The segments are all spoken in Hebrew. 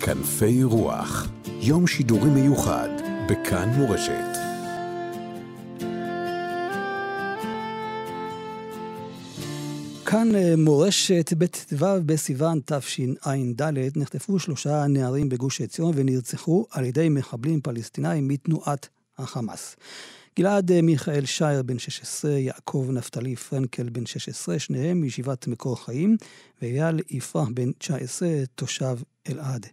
כנפי רוח, יום שידורי מיוחד, בכאן מורשת. כאן אה, מורשת בט"ו בסיוון תשע"ד נחטפו שלושה נערים בגוש עציון ונרצחו על ידי מחבלים פלסטינאים מתנועת החמאס. גלעד אה, מיכאל שייר בן 16, יעקב נפתלי פרנקל בן 16, שניהם מישיבת מקור חיים, ואייל יפרח בן 19, תושב אלעד.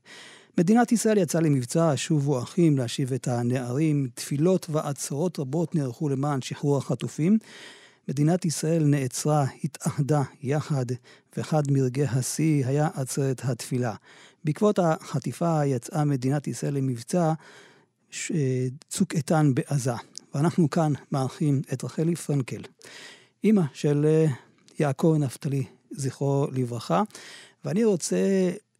מדינת ישראל יצאה למבצע שובו אחים להשיב את הנערים. תפילות ועצרות רבות נערכו למען שחרור החטופים. מדינת ישראל נעצרה, התאחדה יחד, ואחד מרגעי השיא היה עצרת התפילה. בעקבות החטיפה יצאה מדינת ישראל למבצע אה, צוק איתן בעזה. ואנחנו כאן מארחים את רחלי פרנקל, אימא של אה, יעקב נפתלי, זכרו לברכה, ואני רוצה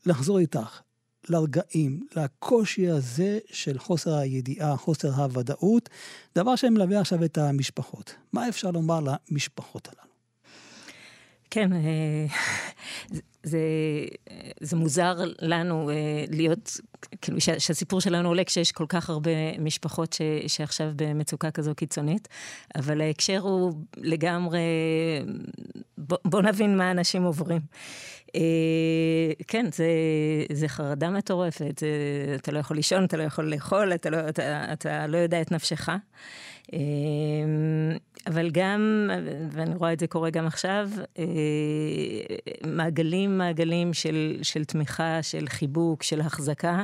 לחזור איתך לרגעים, לקושי הזה של חוסר הידיעה, חוסר הוודאות, דבר שמלווה עכשיו את המשפחות. מה אפשר לומר למשפחות הללו? כן, אה, זה, זה מוזר לנו אה, להיות, כאילו שהסיפור שלנו עולה כשיש כל כך הרבה משפחות ש, שעכשיו במצוקה כזו קיצונית, אבל ההקשר הוא לגמרי, בוא, בוא נבין מה אנשים עוברים. אה, כן, זה, זה חרדה מטורפת, זה, אתה לא יכול לישון, אתה לא יכול לאכול, אתה לא, אתה, אתה לא יודע את נפשך. אמ, אבל גם, ואני רואה את זה קורה גם עכשיו, אה, מעגלים מעגלים של, של תמיכה, של חיבוק, של החזקה.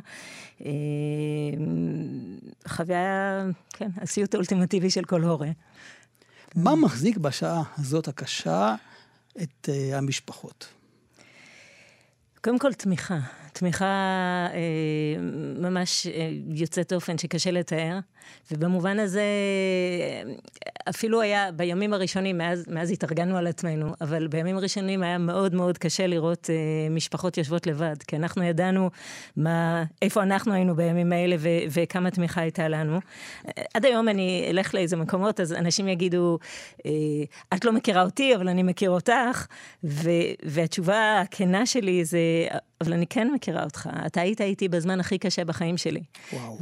אמ, חוויה, כן, הסיוט האולטימטיבי של כל הורה. מה מחזיק בשעה הזאת הקשה את uh, המשפחות? קודם כל תמיכה. תמיכה אה, ממש אה, יוצאת אופן שקשה לתאר, ובמובן הזה אפילו היה בימים הראשונים, מאז, מאז התארגנו על עצמנו, אבל בימים הראשונים היה מאוד מאוד קשה לראות אה, משפחות יושבות לבד, כי אנחנו ידענו מה, איפה אנחנו היינו בימים האלה ו, וכמה תמיכה הייתה לנו. עד היום אני אלך לאיזה מקומות, אז אנשים יגידו, אה, את לא מכירה אותי, אבל אני מכיר אותך, ו, והתשובה הכנה שלי זה, אבל אני כן מכירה אותך, אתה היית איתי בזמן הכי קשה בחיים שלי. וואו.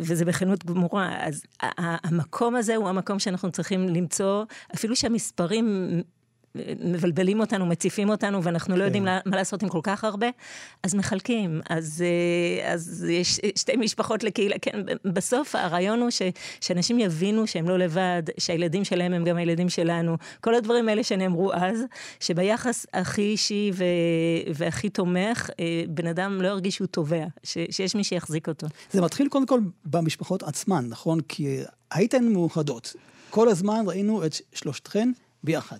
וזה בכנות גמורה. אז המקום הזה הוא המקום שאנחנו צריכים למצוא, אפילו שהמספרים מבלבלים אותנו, מציפים אותנו, ואנחנו לא יודעים כן. מה לעשות עם כל כך הרבה, אז מחלקים. אז, אה, אז יש שתי משפחות לקהילה. כן, בסוף הרעיון הוא ש, שאנשים יבינו שהם לא לבד, שהילדים שלהם הם גם הילדים שלנו. כל הדברים האלה שנאמרו אז, שביחס הכי אישי ו, והכי תומך, אה, בן אדם לא ירגיש שהוא תובע, ש, שיש מי שיחזיק אותו. זה מתחיל קודם כל במשפחות עצמן, נכון? כי הייתן מאוחדות. כל הזמן ראינו את שלושתכן ביחד.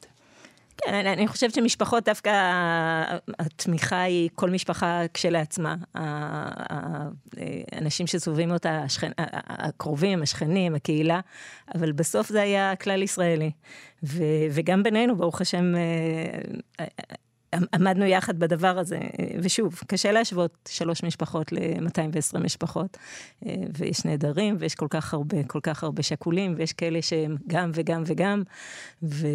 כן, אני, חושבת שמשפחות, דווקא התמיכה היא כל משפחה כשלעצמה. האנשים שסובבים אותה, השכן, הקרובים, השכנים, הקהילה, אבל בסוף זה היה כלל ישראלי. ו, וגם בינינו, ברוך השם, אה, עמדנו יחד בדבר הזה, ושוב, קשה להשוות שלוש משפחות ל-220 משפחות, ויש נעדרים, ויש כל כך הרבה, כל כך הרבה שכולים, ויש כאלה שהם גם וגם וגם, ו...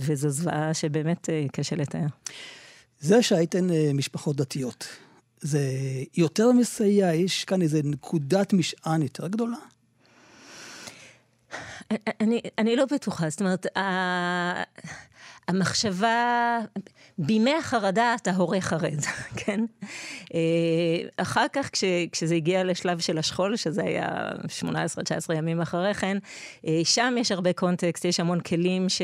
וזו זוועה שבאמת אה, קשה לתאר. זה שהייתן אה, משפחות דתיות, זה יותר מסייע? יש כאן איזה נקודת משען יותר גדולה? אני, אני לא בטוחה, זאת אומרת, המחשבה, בימי החרדה אתה הורה חרד, כן? אה, אחר כך, כש, כשזה הגיע לשלב של השכול, שזה היה 18-19 ימים אחרי כן, אה, שם יש הרבה קונטקסט, יש המון כלים ש,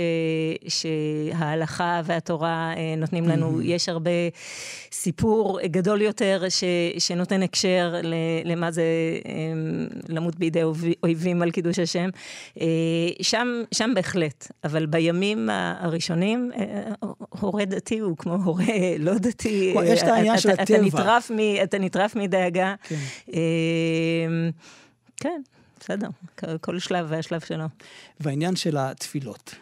שההלכה והתורה אה, נותנים לנו, mm-hmm. יש הרבה סיפור גדול יותר ש, שנותן הקשר למה זה למות בידי אויבים על קידוש השם. שם, שם בהחלט, אבל בימים הראשונים, הורה דתי הוא כמו הורה לא דתי. יש את העניין של הטבע. אתה נטרף מדאגה. כן. אמ, כן, בסדר, כל שלב והשלב שלו. והעניין של התפילות.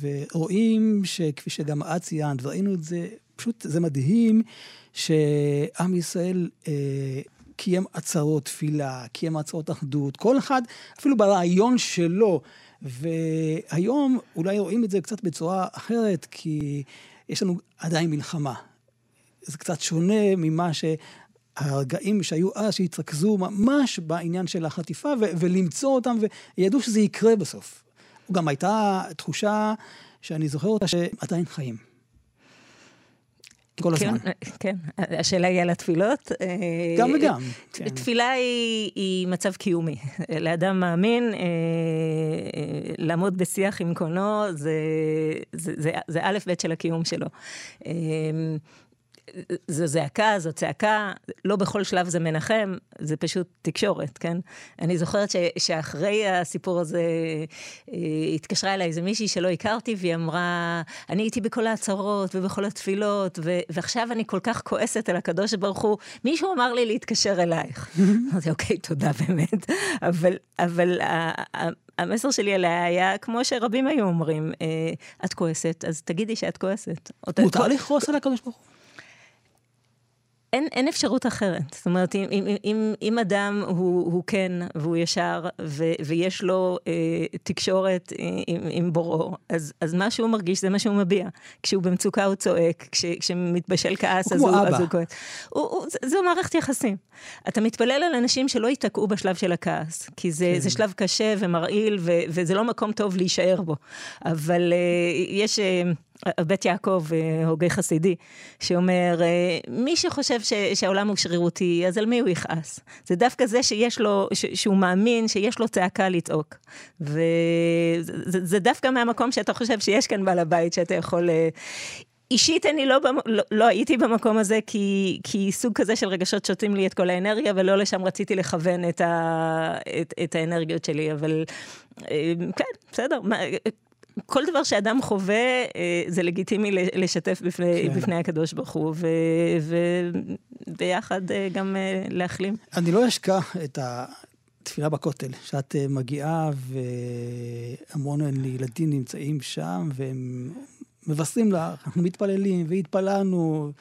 ורואים שכפי שגם את ציינת, וראינו את זה, פשוט זה מדהים שעם ישראל אה, קיים עצרות תפילה, קיים עצרות אחדות, כל אחד, אפילו ברעיון שלו. והיום אולי רואים את זה קצת בצורה אחרת, כי יש לנו עדיין מלחמה. זה קצת שונה ממה ש... הרגעים שהיו אז, שהתרכזו ממש בעניין של החטיפה, ו- ולמצוא אותם, וידעו שזה יקרה בסוף. גם הייתה תחושה שאני זוכר אותה שעדיין חיים. כל הזמן. כן, כן, השאלה היא על התפילות. גם וגם. כן. תפילה היא, היא מצב קיומי. לאדם מאמין, אה, לעמוד בשיח עם קונו, זה, זה, זה, זה א' ב' של הקיום שלו. זו זעקה, זו צעקה, לא בכל שלב זה מנחם, זה פשוט תקשורת, כן? אני זוכרת ש, שאחרי הסיפור הזה אה, התקשרה אליי איזה מישהי שלא הכרתי, והיא אמרה, אני הייתי בכל ההצהרות ובכל התפילות, ו, ועכשיו אני כל כך כועסת על הקדוש ברוך הוא, מישהו אמר לי להתקשר אלייך. אמרתי, אוקיי, תודה באמת. אבל, אבל המסר שלי עליה היה, כמו שרבים היו אומרים, אה, את כועסת, אז תגידי שאת כועסת. מותר לכעוס על הקדוש ברוך הוא? אין, אין אפשרות אחרת. זאת אומרת, אם, אם, אם, אם אדם הוא, הוא כן והוא ישר, ו, ויש לו אה, תקשורת עם, עם בוראו, אז, אז מה שהוא מרגיש זה מה שהוא מביע. כשהוא במצוקה הוא צועק, כש, כשמתבשל כעס אז הוא, אז הוא כועס. הוא, הוא, זו מערכת יחסים. אתה מתפלל על אנשים שלא ייתקעו בשלב של הכעס, כי זה, כן. זה שלב קשה ומרעיל, ו, וזה לא מקום טוב להישאר בו. אבל אה, יש... אה, בית יעקב, אה, הוגה חסידי, שאומר, אה, מי שחושב ש, שהעולם הוא שרירותי, אז על מי הוא יכעס? זה דווקא זה שיש לו, ש, שהוא מאמין שיש לו צעקה לצעוק. וזה זה דווקא מהמקום שאתה חושב שיש כאן בעל הבית, שאתה יכול... אה, אישית אני לא, לא, לא הייתי במקום הזה, כי, כי סוג כזה של רגשות שותים לי את כל האנרגיה, ולא לשם רציתי לכוון את, ה, את, את האנרגיות שלי, אבל כן, בסדר. כל דבר שאדם חווה, אה, זה לגיטימי לשתף בפני, כן. בפני הקדוש ברוך הוא, וביחד אה, גם אה, להחלים. אני לא אשכח את התפילה בכותל, שאת מגיעה והמון ילדים נמצאים שם, והם מבשרים לך, אנחנו מתפללים והתפללנו.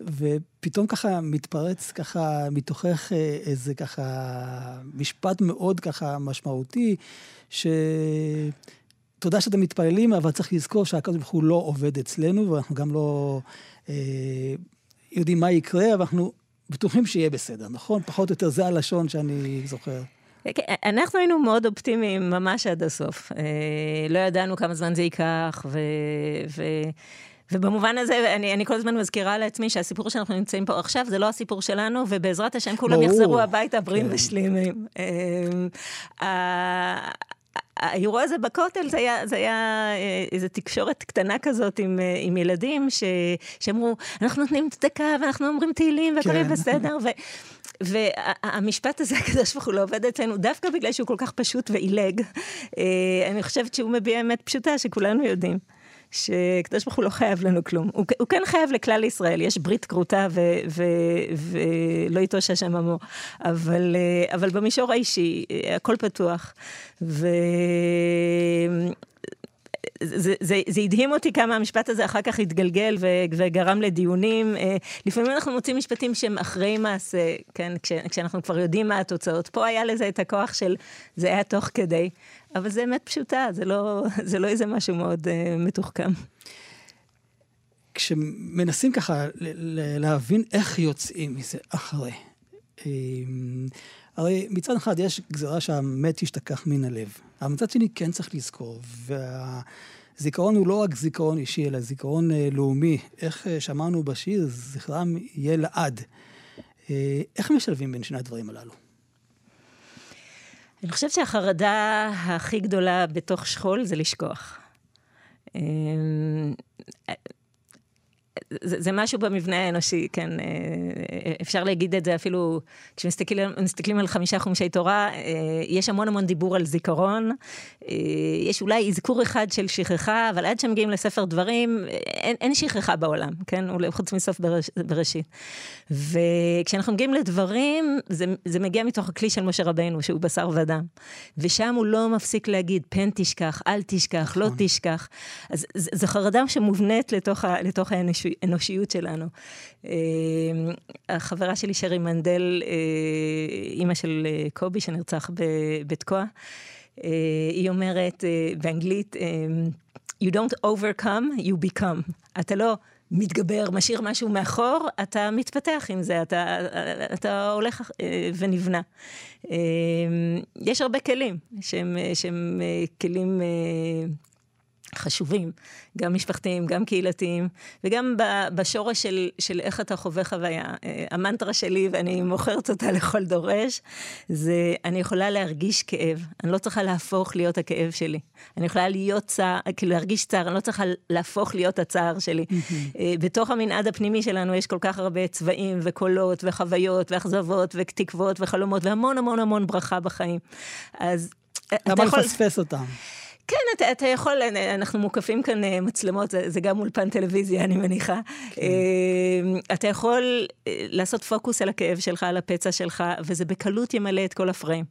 ופתאום ככה מתפרץ ככה מתוכך איזה ככה משפט מאוד ככה משמעותי, ש... תודה שאתם מתפללים, אבל צריך לזכור שהקדוש ברוך הוא לא עובד אצלנו, ואנחנו גם לא אה, יודעים מה יקרה, אבל אנחנו בטוחים שיהיה בסדר, נכון? פחות או יותר זה הלשון שאני זוכר. כן, אנחנו היינו מאוד אופטימיים ממש עד הסוף. אה, לא ידענו כמה זמן זה ייקח, ו... ו... ובמובן הזה, אני, אני כל הזמן מזכירה לעצמי שהסיפור שאנחנו נמצאים פה עכשיו, זה לא הסיפור שלנו, ובעזרת השם כולם יחזרו הביתה בריאים כן. ושלימים. האירוע הזה בכותל, זה היה, זה היה אה, איזו תקשורת קטנה כזאת עם, אה, עם ילדים, ש, שאמרו, אנחנו נותנים צדקה, ואנחנו אומרים תהילים, והכל כן. בסדר. ו, והמשפט הזה, הקדוש ברוך הוא לא עובד אצלנו, דווקא בגלל שהוא כל כך פשוט ועילג. אה, אני חושבת שהוא מביע אמת פשוטה שכולנו יודעים. שקדוש ברוך הוא לא חייב לנו כלום. הוא, הוא כן חייב לכלל ישראל, יש ברית כרותה ולא יטוש השם עמו. אבל, אבל במישור האישי, הכל פתוח. ו... זה, זה, זה הדהים אותי כמה המשפט הזה אחר כך התגלגל ו, וגרם לדיונים. אה, לפעמים אנחנו מוצאים משפטים שהם אחרי מעשה, כן, כש, כשאנחנו כבר יודעים מה התוצאות. פה היה לזה את הכוח של זה היה תוך כדי, אבל זה אמת פשוטה, זה לא, זה לא איזה משהו מאוד uh, מתוחכם. כשמנסים ככה להבין איך יוצאים מזה אחרי, אמ, הרי מצד אחד יש גזרה שהמת ישתכח מן הלב, אבל מצד שני כן צריך לזכור, והזיכרון הוא לא רק זיכרון אישי, אלא זיכרון אה, לאומי. איך אה, שמענו בשיר, זכרם יהיה לעד. אה, איך משלבים בין שני הדברים הללו? אני חושבת שהחרדה הכי גדולה בתוך שכול זה לשכוח. זה, זה משהו במבנה האנושי, כן, אה, אפשר להגיד את זה אפילו כשמסתכלים על חמישה חומשי תורה, אה, יש המון המון דיבור על זיכרון, אה, יש אולי אזכור אחד של שכחה, אבל עד שמגיעים לספר דברים, אין, אין שכחה בעולם, כן, חוץ מסוף בראש, בראשית. וכשאנחנו מגיעים לדברים, זה, זה מגיע מתוך הכלי של משה רבנו, שהוא בשר ודם. ושם הוא לא מפסיק להגיד, פן תשכח, אל תשכח, לא נכון. תשכח. אז זו חרדה שמובנית לתוך, לתוך האנושיות. האנושיות שלנו. אה, החברה שלי, שרי מנדל, אה, אימא של אה, קובי, שנרצח בתקוע, היא אומרת באנגלית, You don't overcome, you become. אתה לא מתגבר, משאיר משהו מאחור, אתה מתפתח עם זה, אתה, אתה הולך ונבנה. יש הרבה כלים שהם, שהם כלים חשובים, גם משפחתיים, גם קהילתיים, וגם בשורש של, של איך אתה חווה חוויה. אה, המנטרה שלי, ואני מוכרת אותה לכל דורש, זה אני יכולה להרגיש כאב, אני לא צריכה להפוך להיות הכאב שלי. אני יכולה להיות צער, כאילו להרגיש צער, אני לא צריכה להפוך להיות הצער שלי. אה, בתוך המנעד הפנימי שלנו יש כל כך הרבה צבעים וקולות וחוויות ואכזבות ותקוות וחלומות והמון המון המון ברכה בחיים. אז... אה, למה לפספס אותם? כן, אתה, אתה יכול, אנחנו מוקפים כאן אה, מצלמות, זה, זה גם אולפן טלוויזיה, אני מניחה. כן. אה, אתה יכול אה, לעשות פוקוס על הכאב שלך, על הפצע שלך, וזה בקלות ימלא את כל הפריים.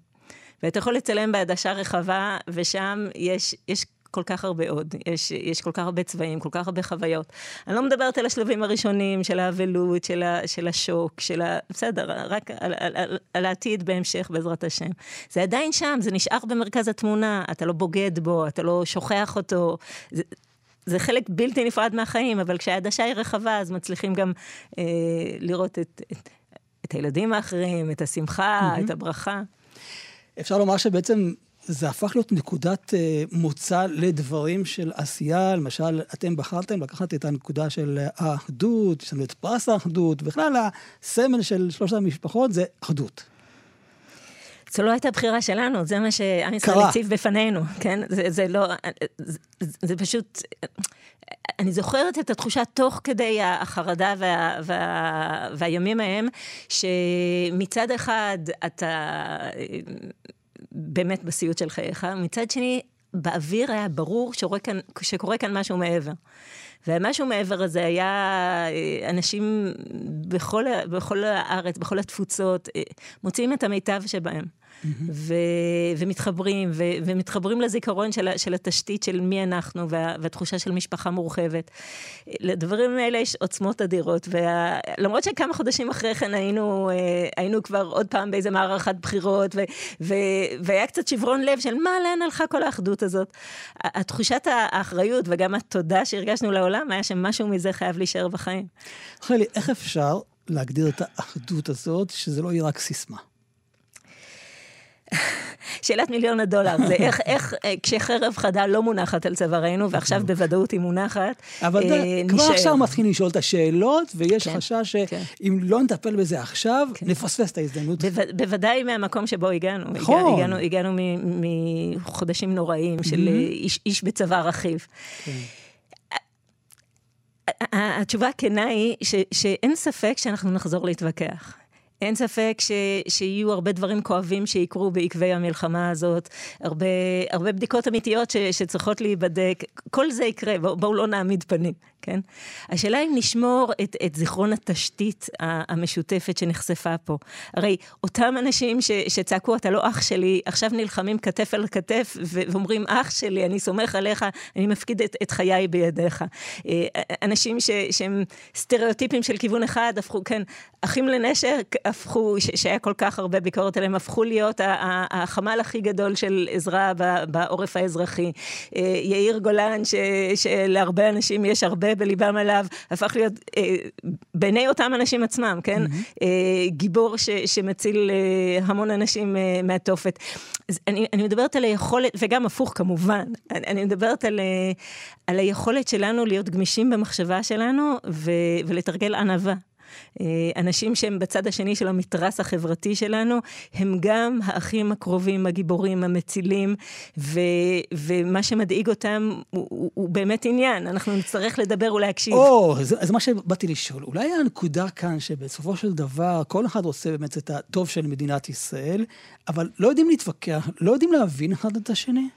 ואתה יכול לצלם בעדשה רחבה, ושם יש, יש כל כך הרבה עוד, יש, יש כל כך הרבה צבעים, כל כך הרבה חוויות. אני לא מדברת על השלבים הראשונים של האבלות, של, ה, של השוק, של ה... בסדר, רק על, על, על, על העתיד בהמשך, בעזרת השם. זה עדיין שם, זה נשאר במרכז התמונה, אתה לא בוגד בו, אתה לא שוכח אותו. זה, זה חלק בלתי נפרד מהחיים, אבל כשהעדשה היא רחבה, אז מצליחים גם אה, לראות את, את, את הילדים האחרים, את השמחה, mm-hmm. את הברכה. אפשר לומר שבעצם זה הפך להיות נקודת uh, מוצא לדברים של עשייה. למשל, אתם בחרתם לקחת את הנקודה של האחדות, יש לנו את פרס האחדות, בכלל הסמל של שלושת המשפחות זה אחדות. זו לא הייתה בחירה שלנו, זה מה שעם ישראל הציב בפנינו, כן? זה, זה לא, זה, זה פשוט... אני זוכרת את התחושה תוך כדי החרדה וה, וה, והימים ההם, שמצד אחד אתה באמת בסיוט של חייך, מצד שני, באוויר היה ברור כאן, שקורה כאן משהו מעבר. ומשהו מעבר לזה היה אה, אנשים בכל, בכל הארץ, בכל התפוצות, אה, מוציאים את המיטב שבהם. ו- ומתחברים, ו- ומתחברים לזיכרון של, של התשתית של מי אנחנו, וה- והתחושה של משפחה מורחבת. לדברים האלה יש עוצמות אדירות, ולמרות וה- שכמה חודשים אחרי כן היינו, אה, היינו כבר עוד פעם באיזה מערכת בחירות, ו- ו- והיה קצת שברון לב של מה, לאן הלכה כל האחדות הזאת. התחושת האחריות וגם התודה שהרגשנו לעולם, היה שמשהו מזה חייב להישאר בחיים. חלי, איך אפשר להגדיר את האחדות הזאת, שזה לא יהיה רק סיסמה? שאלת מיליון הדולר, זה איך, איך אה, כשחרב חדה לא מונחת על צווארנו, ועכשיו נכון. בוודאות היא מונחת, אבל אה, כבר נשאר. עכשיו מתחילים לשאול את השאלות, ויש כן, חשש כן. שאם כן. לא נטפל בזה עכשיו, כן. נפספס את ההזדמנות. בו, בוודאי מהמקום שבו הגענו. נכון. הגענו, הגענו מחודשים נוראים של. איש, איש בצבא רכיב. כן. התשובה הכנה היא ש, שאין ספק שאנחנו נחזור להתווכח. אין ספק ש, שיהיו הרבה דברים כואבים שיקרו בעקבי המלחמה הזאת, הרבה, הרבה בדיקות אמיתיות ש, שצריכות להיבדק, כל זה יקרה, בואו בוא לא נעמיד פנים, כן? השאלה אם נשמור את, את זיכרון התשתית המשותפת שנחשפה פה. הרי אותם אנשים ש, שצעקו, אתה לא אח שלי, עכשיו נלחמים כתף אל כתף ואומרים, אח שלי, אני סומך עליך, אני מפקיד את, את חיי בידיך. אה, אנשים ש, שהם סטריאוטיפים של כיוון אחד, הפכו, כן, אחים לנשק, הפכו, ש, שהיה כל כך הרבה ביקורת עליהם, הפכו להיות החמ"ל הכי גדול של עזרה בעורף האזרחי. אה, יאיר גולן, ש, שלהרבה אנשים יש הרבה בליבם עליו, הפך להיות אה, בעיני אותם אנשים עצמם, כן? Mm-hmm. אה, גיבור ש, שמציל אה, המון אנשים אה, מהתופת. אז אני, אני מדברת על היכולת, וגם הפוך כמובן, אני, אני מדברת על, אה, על היכולת שלנו להיות גמישים במחשבה שלנו ו, ולתרגל ענווה. אה, אנשים שהם בצד השני של המתרס החברתי שלנו, הם גם האחים הקרובים, הגיבורים, המצילים, ו, ומה שמדאיג אותם הוא, הוא, הוא באמת עניין, אנחנו נצטרך לדבר ולהקשיב. או, זה, זה מה שבאתי לשאול. אולי הנקודה כאן שבסופו של דבר כל אחד רוצה באמת את הטוב של מדינת ישראל, אבל לא יודעים להתווכח, לא יודעים להבין אחד את השני?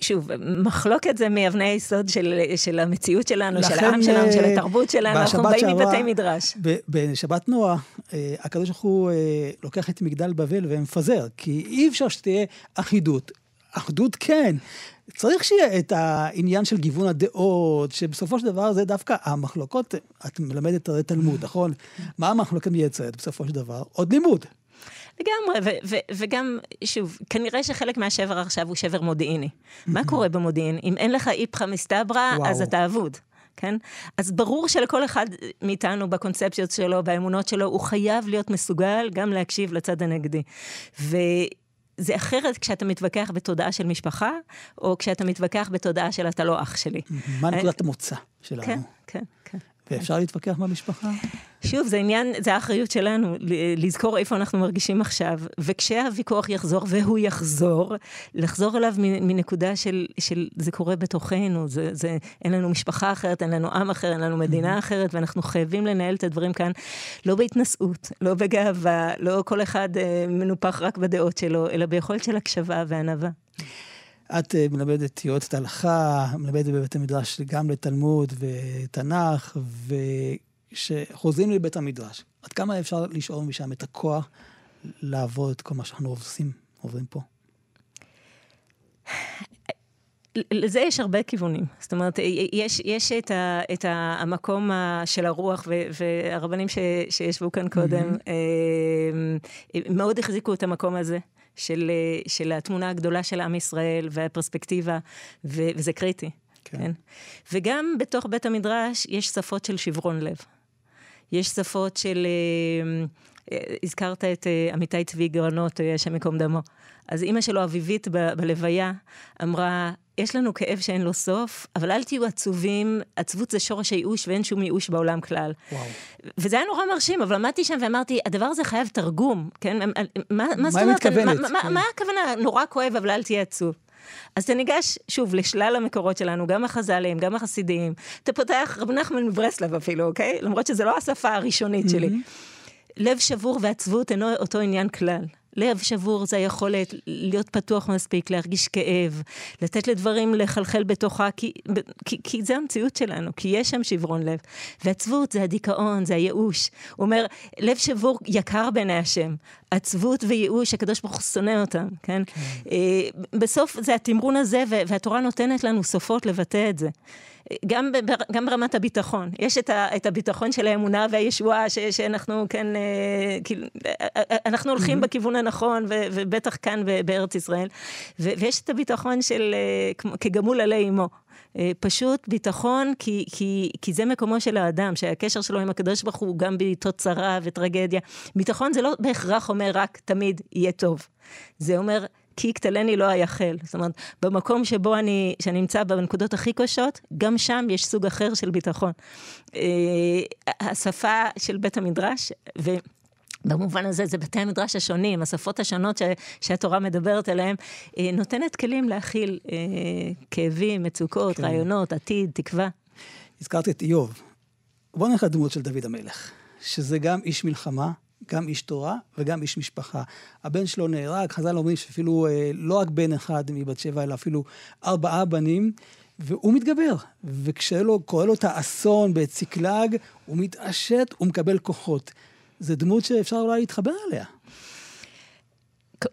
שוב, מחלוקת זה מאבני היסוד של, של המציאות שלנו, של העם שלנו, של אה, התרבות שלנו, אנחנו באים מבתי מדרש. בשבת נועה, אה, הקדוש ברוך הוא אה, לוקח את מגדל בבל ומפזר, כי אי אפשר שתהיה אחידות. אחדות כן. צריך שיהיה את העניין של גיוון הדעות, שבסופו של דבר זה דווקא המחלוקות, את מלמדת הרי תלמוד, נכון? מה המחלוקת מייצרת בסופו של דבר? עוד לימוד. לגמרי, ו- ו- וגם, שוב, כנראה שחלק מהשבר עכשיו הוא שבר מודיעיני. מה קורה במודיעין? אם אין לך איפכא מסתברא, אז אתה אבוד. כן? אז ברור שלכל אחד מאיתנו בקונספציות שלו, באמונות שלו, הוא חייב להיות מסוגל גם להקשיב לצד הנגדי. ו... זה אחרת כשאתה מתווכח בתודעה של משפחה, או כשאתה מתווכח בתודעה של אתה לא אח שלי. מה נקודת המוצא שלנו? כן, כן, כן. ואפשר להתווכח במשפחה? שוב, זה עניין, זה האחריות שלנו, לזכור איפה אנחנו מרגישים עכשיו, וכשהוויכוח יחזור, והוא יחזור, לחזור אליו מנקודה של, של זה קורה בתוכנו, זה, זה, אין לנו משפחה אחרת, אין לנו עם אחר, אין לנו מדינה mm-hmm. אחרת, ואנחנו חייבים לנהל את הדברים כאן, לא בהתנשאות, לא בגאווה, לא כל אחד אה, מנופח רק בדעות שלו, אלא ביכולת של הקשבה וענווה. את אה, מלמדת יועצת הלכה, מלמדת בבית המדרש גם לתלמוד ותנ"ך, וכשחוזרים לבית המדרש, עד כמה אפשר לשאול משם את הכוח לעבוד את כל מה שאנחנו עושים, עוברים פה? לזה יש הרבה כיוונים. זאת אומרת, יש, יש את, ה, את ה, המקום של הרוח, ו, והרבנים ש, שישבו כאן קודם, mm-hmm. מאוד החזיקו את המקום הזה. של, של התמונה הגדולה של עם ישראל והפרספקטיבה, ו, וזה קריטי. כן. כן. וגם בתוך בית המדרש יש שפות של שברון לב. יש שפות של... אה, אה, הזכרת את אה, עמיתי צבי גרנות, השם ייקום דמו. אז אימא שלו, אביבית, ב- בלוויה, אמרה, יש לנו כאב שאין לו סוף, אבל אל תהיו עצובים, עצבות זה שורש הייאוש ואין שום ייאוש בעולם כלל. וואו. וזה היה נורא מרשים, אבל עמדתי שם ואמרתי, הדבר הזה חייב תרגום, כן? מה, מה זאת אומרת? מה מתכוונת? מה, מה, מה הכוונה? נורא כואב, אבל אל תהיה עצוב. אז אתה ניגש, שוב, לשלל המקורות שלנו, גם החז"לים, גם החסידיים. אתה פותח רב נחמן מברסלב אפילו, אוקיי? למרות שזו לא השפה הראשונית mm-hmm. שלי. לב שבור ועצבות אינו אותו עניין כלל. לב שבור זה היכולת להיות פתוח מספיק, להרגיש כאב, לתת לדברים לחלחל בתוכה, כי, כי, כי זה המציאות שלנו, כי יש שם שברון לב. ועצבות זה הדיכאון, זה הייאוש. הוא אומר, לב שבור יקר בעיני השם. עצבות וייאוש, הקדוש ברוך הוא שונא אותם, כן? כן. אה, בסוף זה התמרון הזה, והתורה נותנת לנו סופות לבטא את זה. גם, גם ברמת הביטחון. יש את, ה, את הביטחון של האמונה והישועה, ש, שאנחנו כן, אה, כאילו, אה, אה, אנחנו הולכים mm-hmm. בכיוון הנכון, ו, ובטח כאן בארץ ישראל. ו, ויש את הביטחון של כגמול עלי אמו. פשוט ביטחון, כי, כי, כי זה מקומו של האדם, שהקשר שלו עם הקדוש ברוך הוא גם בעיתות צרה וטרגדיה. ביטחון זה לא בהכרח אומר רק תמיד יהיה טוב. זה אומר כי יקטלני לא אייחל. זאת אומרת, במקום שבו אני, שאני נמצא בנקודות הכי קשות, גם שם יש סוג אחר של ביטחון. אה, השפה של בית המדרש, ו... במובן הזה זה בתי המדרש השונים, השפות השונות ש, שהתורה מדברת עליהן, אה, נותנת כלים להכיל אה, כאבים, מצוקות, כן. רעיונות, עתיד, תקווה. הזכרתי את איוב. בוא נלך לדמות של דוד המלך, שזה גם איש מלחמה, גם איש תורה וגם איש משפחה. הבן שלו נהרג, חז"ל אומרים שאפילו אה, לא רק בן אחד מבת שבע, אלא אפילו ארבעה בנים, והוא מתגבר. וכשקורה לו את האסון בציקלג, הוא מתעשת, הוא מקבל כוחות. זו דמות שאפשר אולי להתחבר אליה.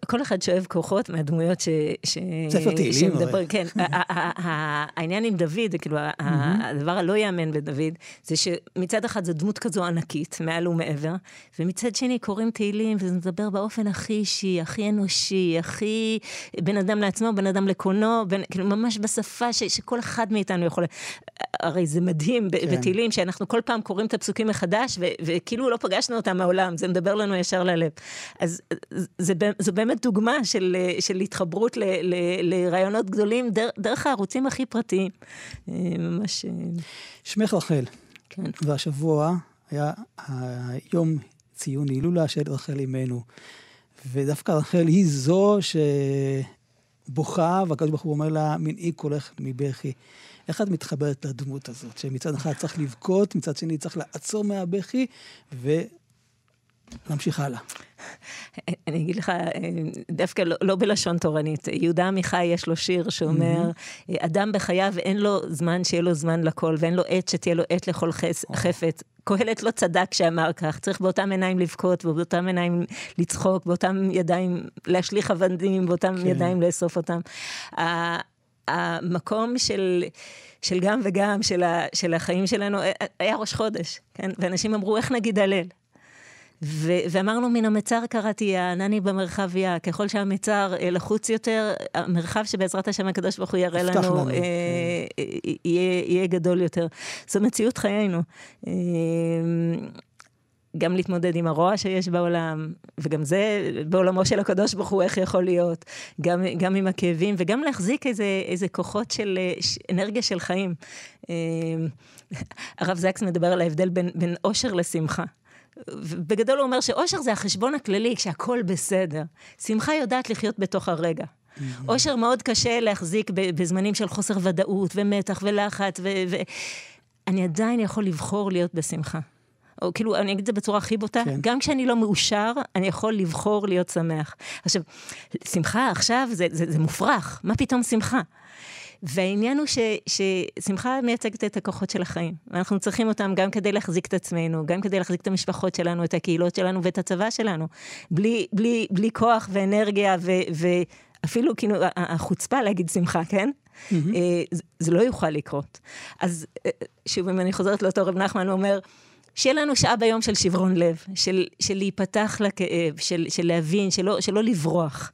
כל אחד שואב כוחות מהדמויות ש... ש... ספר תהילים. כן, העניין עם דוד, כאילו, הדבר הלא יאמן בדוד, זה שמצד אחד זו דמות כזו ענקית, מעל ומעבר, ומצד שני קוראים תהילים, וזה מדבר באופן הכי אישי, הכי אנושי, הכי בן אדם לעצמו, בן אדם לקונו, כאילו, ממש בשפה שכל אחד מאיתנו יכול... הרי זה מדהים כן. בתהילים, שאנחנו כל פעם קוראים את הפסוקים מחדש, וכאילו לא פגשנו אותם מעולם, זה מדבר לנו ישר ללב. אז זו באמת דוגמה של, של התחברות ל, ל, לרעיונות גדולים דר, דרך הערוצים הכי פרטיים. אה, ממש... אה, שמך רחל. כן. והשבוע היה היום ציון הילולה של רחל אימנו. ודווקא רחל היא זו שבוכה, והקדוש ברוך הוא אומר לה, מנעי קולך מבכי. איך את מתחברת לדמות הזאת, שמצד אחד צריך לבכות, מצד שני צריך לעצור מהבכי, ולהמשיך הלאה. אני אגיד לך, דווקא לא, לא בלשון תורנית. יהודה עמיחי יש לו שיר שאומר, mm-hmm. אדם בחייו אין לו זמן שיהיה לו זמן לכל, ואין לו עת שתהיה לו עת לכל חס, oh. חפץ. קהלת לא צדק שאמר כך, צריך באותם עיניים לבכות, ובאותם עיניים לצחוק, באותם ידיים להשליך אבנים, באותם כן. ידיים לאסוף אותם. המקום של, של גם וגם, של, ה, של החיים שלנו, היה ראש חודש, כן? ואנשים אמרו, איך נגיד הלל? ו- ואמרנו, מן המצר קראתי, הענני במרחביה, ככל שהמצר אה, לחוץ יותר, המרחב שבעזרת השם הקדוש ברוך הוא יראה לנו, לנו אה, כן. יהיה, יהיה גדול יותר. זו מציאות חיינו. אה, גם להתמודד עם הרוע שיש בעולם, וגם זה בעולמו של הקדוש ברוך הוא, איך יכול להיות, גם, גם עם הכאבים, וגם להחזיק איזה, איזה כוחות של אנרגיה של חיים. אה, הרב זקס מדבר על ההבדל בין, בין אושר לשמחה. בגדול הוא אומר שאושר זה החשבון הכללי, כשהכול בסדר. שמחה יודעת לחיות בתוך הרגע. Mm-hmm. אושר מאוד קשה להחזיק בזמנים של חוסר ודאות ומתח ולחץ, ואני עדיין יכול לבחור להיות בשמחה. או כאילו, אני אגיד את זה בצורה הכי בוטה, כן. גם כשאני לא מאושר, אני יכול לבחור להיות שמח. עכשיו, שמחה עכשיו זה, זה, זה מופרך, מה פתאום שמחה? והעניין הוא ש, ששמחה מייצגת את הכוחות של החיים. ואנחנו צריכים אותם גם כדי להחזיק את עצמנו, גם כדי להחזיק את המשפחות שלנו, את הקהילות שלנו ואת הצבא שלנו. בלי, בלי, בלי כוח ואנרגיה ו, ואפילו כאילו החוצפה להגיד שמחה, כן? Mm-hmm. זה, זה לא יוכל לקרות. אז אה, שוב, אם אני חוזרת לאותו רב נחמן, הוא אומר, שיהיה לנו שעה ביום של שברון לב, של, של להיפתח לכאב, של, של להבין, שלא, שלא לברוח.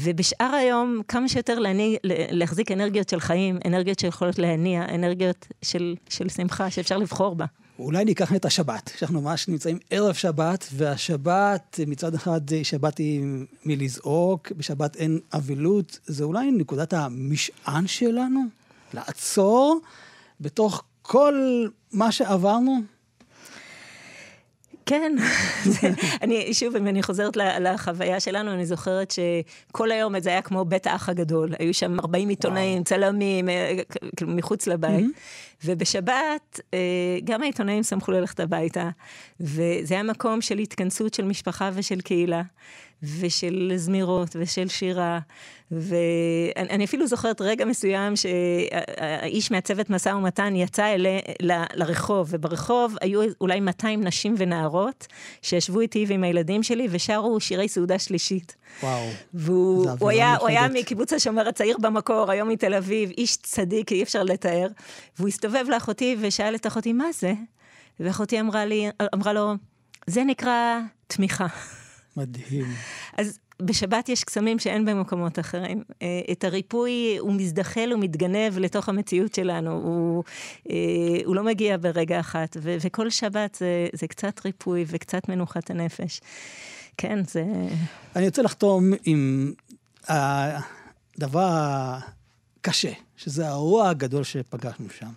ובשאר היום, כמה שיותר להניע, להחזיק אנרגיות של חיים, אנרגיות שיכולות להניע, אנרגיות של, של שמחה, שאפשר לבחור בה. אולי ניקח את השבת, שאנחנו ממש נמצאים ערב שבת, והשבת, מצד אחד שבת היא מלזעוק, בשבת אין אבלות, זה אולי נקודת המשען שלנו? לעצור בתוך כל מה שעברנו? כן, אני, שוב, אם אני חוזרת לחוויה שלנו, אני זוכרת שכל היום זה היה כמו בית האח הגדול. היו שם 40 עיתונאים, צלמים, אה, כאילו מחוץ לבית. ובשבת, אה, גם העיתונאים שמחו ללכת הביתה, וזה היה מקום של התכנסות של משפחה ושל קהילה. ושל זמירות ושל שירה. ואני אפילו זוכרת רגע מסוים שהאיש מהצוות משא ומתן יצא אלי, ל, לרחוב, וברחוב היו אולי 200 נשים ונערות שישבו איתי ועם הילדים שלי ושרו שירי סעודה שלישית. וואו. והוא היה, היה מקיבוץ השומר הצעיר במקור, היום מתל אביב, איש צדיק, אי אפשר לתאר. והוא הסתובב לאחותי ושאל את אחותי, מה זה? ואחותי אמרה לי, אמרה לו, זה נקרא תמיכה. מדהים. אז בשבת יש קסמים שאין במקומות אחרים. אה, את הריפוי, הוא מזדחל ומתגנב לתוך המציאות שלנו, הוא, אה, הוא לא מגיע ברגע אחת, ו- וכל שבת זה, זה קצת ריפוי וקצת מנוחת הנפש. כן, זה... אני רוצה לחתום עם הדבר הקשה, שזה הרוע הגדול שפגשנו שם.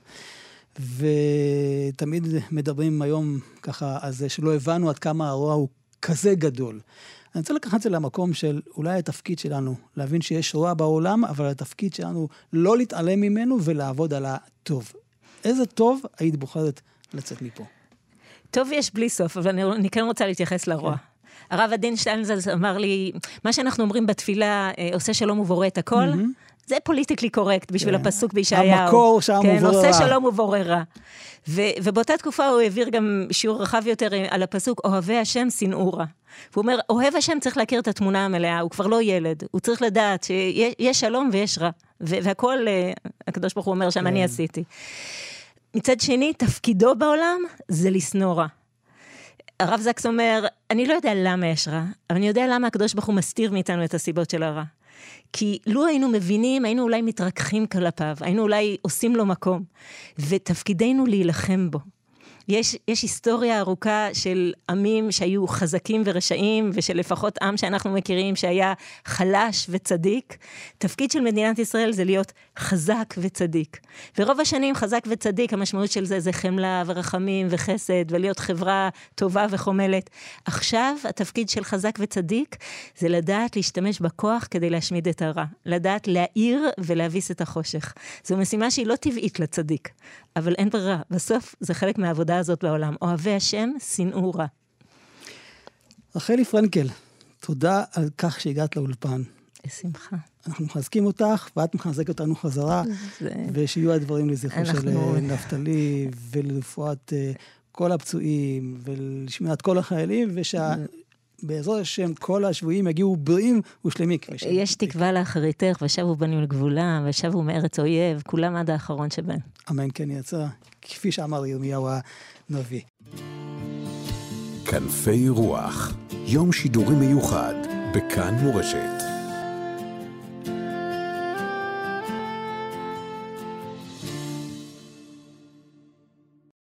ותמיד מדברים היום ככה על זה שלא הבנו עד כמה הרוע הוא כזה גדול. אני רוצה לקחת את זה למקום של אולי התפקיד שלנו, להבין שיש רוע בעולם, אבל התפקיד שלנו לא להתעלם ממנו ולעבוד על הטוב. איזה טוב היית בוחרת לצאת מפה? טוב יש בלי סוף, אבל אני, אני כן רוצה להתייחס לרוע. כן. הרב עדין שטיינזלס אמר לי, מה שאנחנו אומרים בתפילה, אה, עושה שלום ובורא את הכל, mm-hmm. זה פוליטיקלי קורקט בשביל כן. הפסוק בישעיהו. המקור שם כן, הוא בורא רע. עושה שלום ובורא רע. ובאותה תקופה הוא העביר גם שיעור רחב יותר על הפסוק, אוהבי השם שנאו רע. והוא אומר, אוהב השם צריך להכיר את התמונה המלאה, הוא כבר לא ילד, הוא צריך לדעת שיש שלום ויש רע. והכל, אה, הקדוש ברוך הוא אומר שם, כן. אני עשיתי. מצד שני, תפקידו בעולם זה לשנוא רע. הרב זקס אומר, אני לא יודע למה יש רע, אבל אני יודע למה הקדוש ברוך הוא מסתיר מאיתנו את הסיבות של הרע. כי לו היינו מבינים, היינו אולי מתרככים כלפיו, היינו אולי עושים לו מקום. ותפקידנו להילחם בו. יש, יש היסטוריה ארוכה של עמים שהיו חזקים ורשעים, ושל לפחות עם שאנחנו מכירים שהיה חלש וצדיק. תפקיד של מדינת ישראל זה להיות חזק וצדיק. ורוב השנים חזק וצדיק, המשמעות של זה זה חמלה ורחמים וחסד, ולהיות חברה טובה וחומלת. עכשיו התפקיד של חזק וצדיק זה לדעת להשתמש בכוח כדי להשמיד את הרע. לדעת להאיר ולהביס את החושך. זו משימה שהיא לא טבעית לצדיק, אבל אין ברירה. בסוף זה חלק מהעבודה הזאת בעולם. אוהבי השם, שנאו רע. רחלי פרנקל, תודה על כך שהגעת לאולפן. בשמחה. אנחנו מחזקים אותך, ואת מחזקת אותנו חזרה, זה... ושיהיו הדברים לזכרו אנחנו... של אה, נפתלי, ולרפואת uh, כל הפצועים, ולשמיעת כל החיילים, ושה... בעזרת השם כל השבויים יגיעו בריאים ושלמים. יש תקווה לאחריתך, ושבו בנים לגבולם, ושבו מארץ אויב, כולם עד האחרון שבהם. אמן כן יצא, כפי שאמר ירמיהו הנביא. כנפי רוח, יום שידורי מיוחד בכאן מורשת.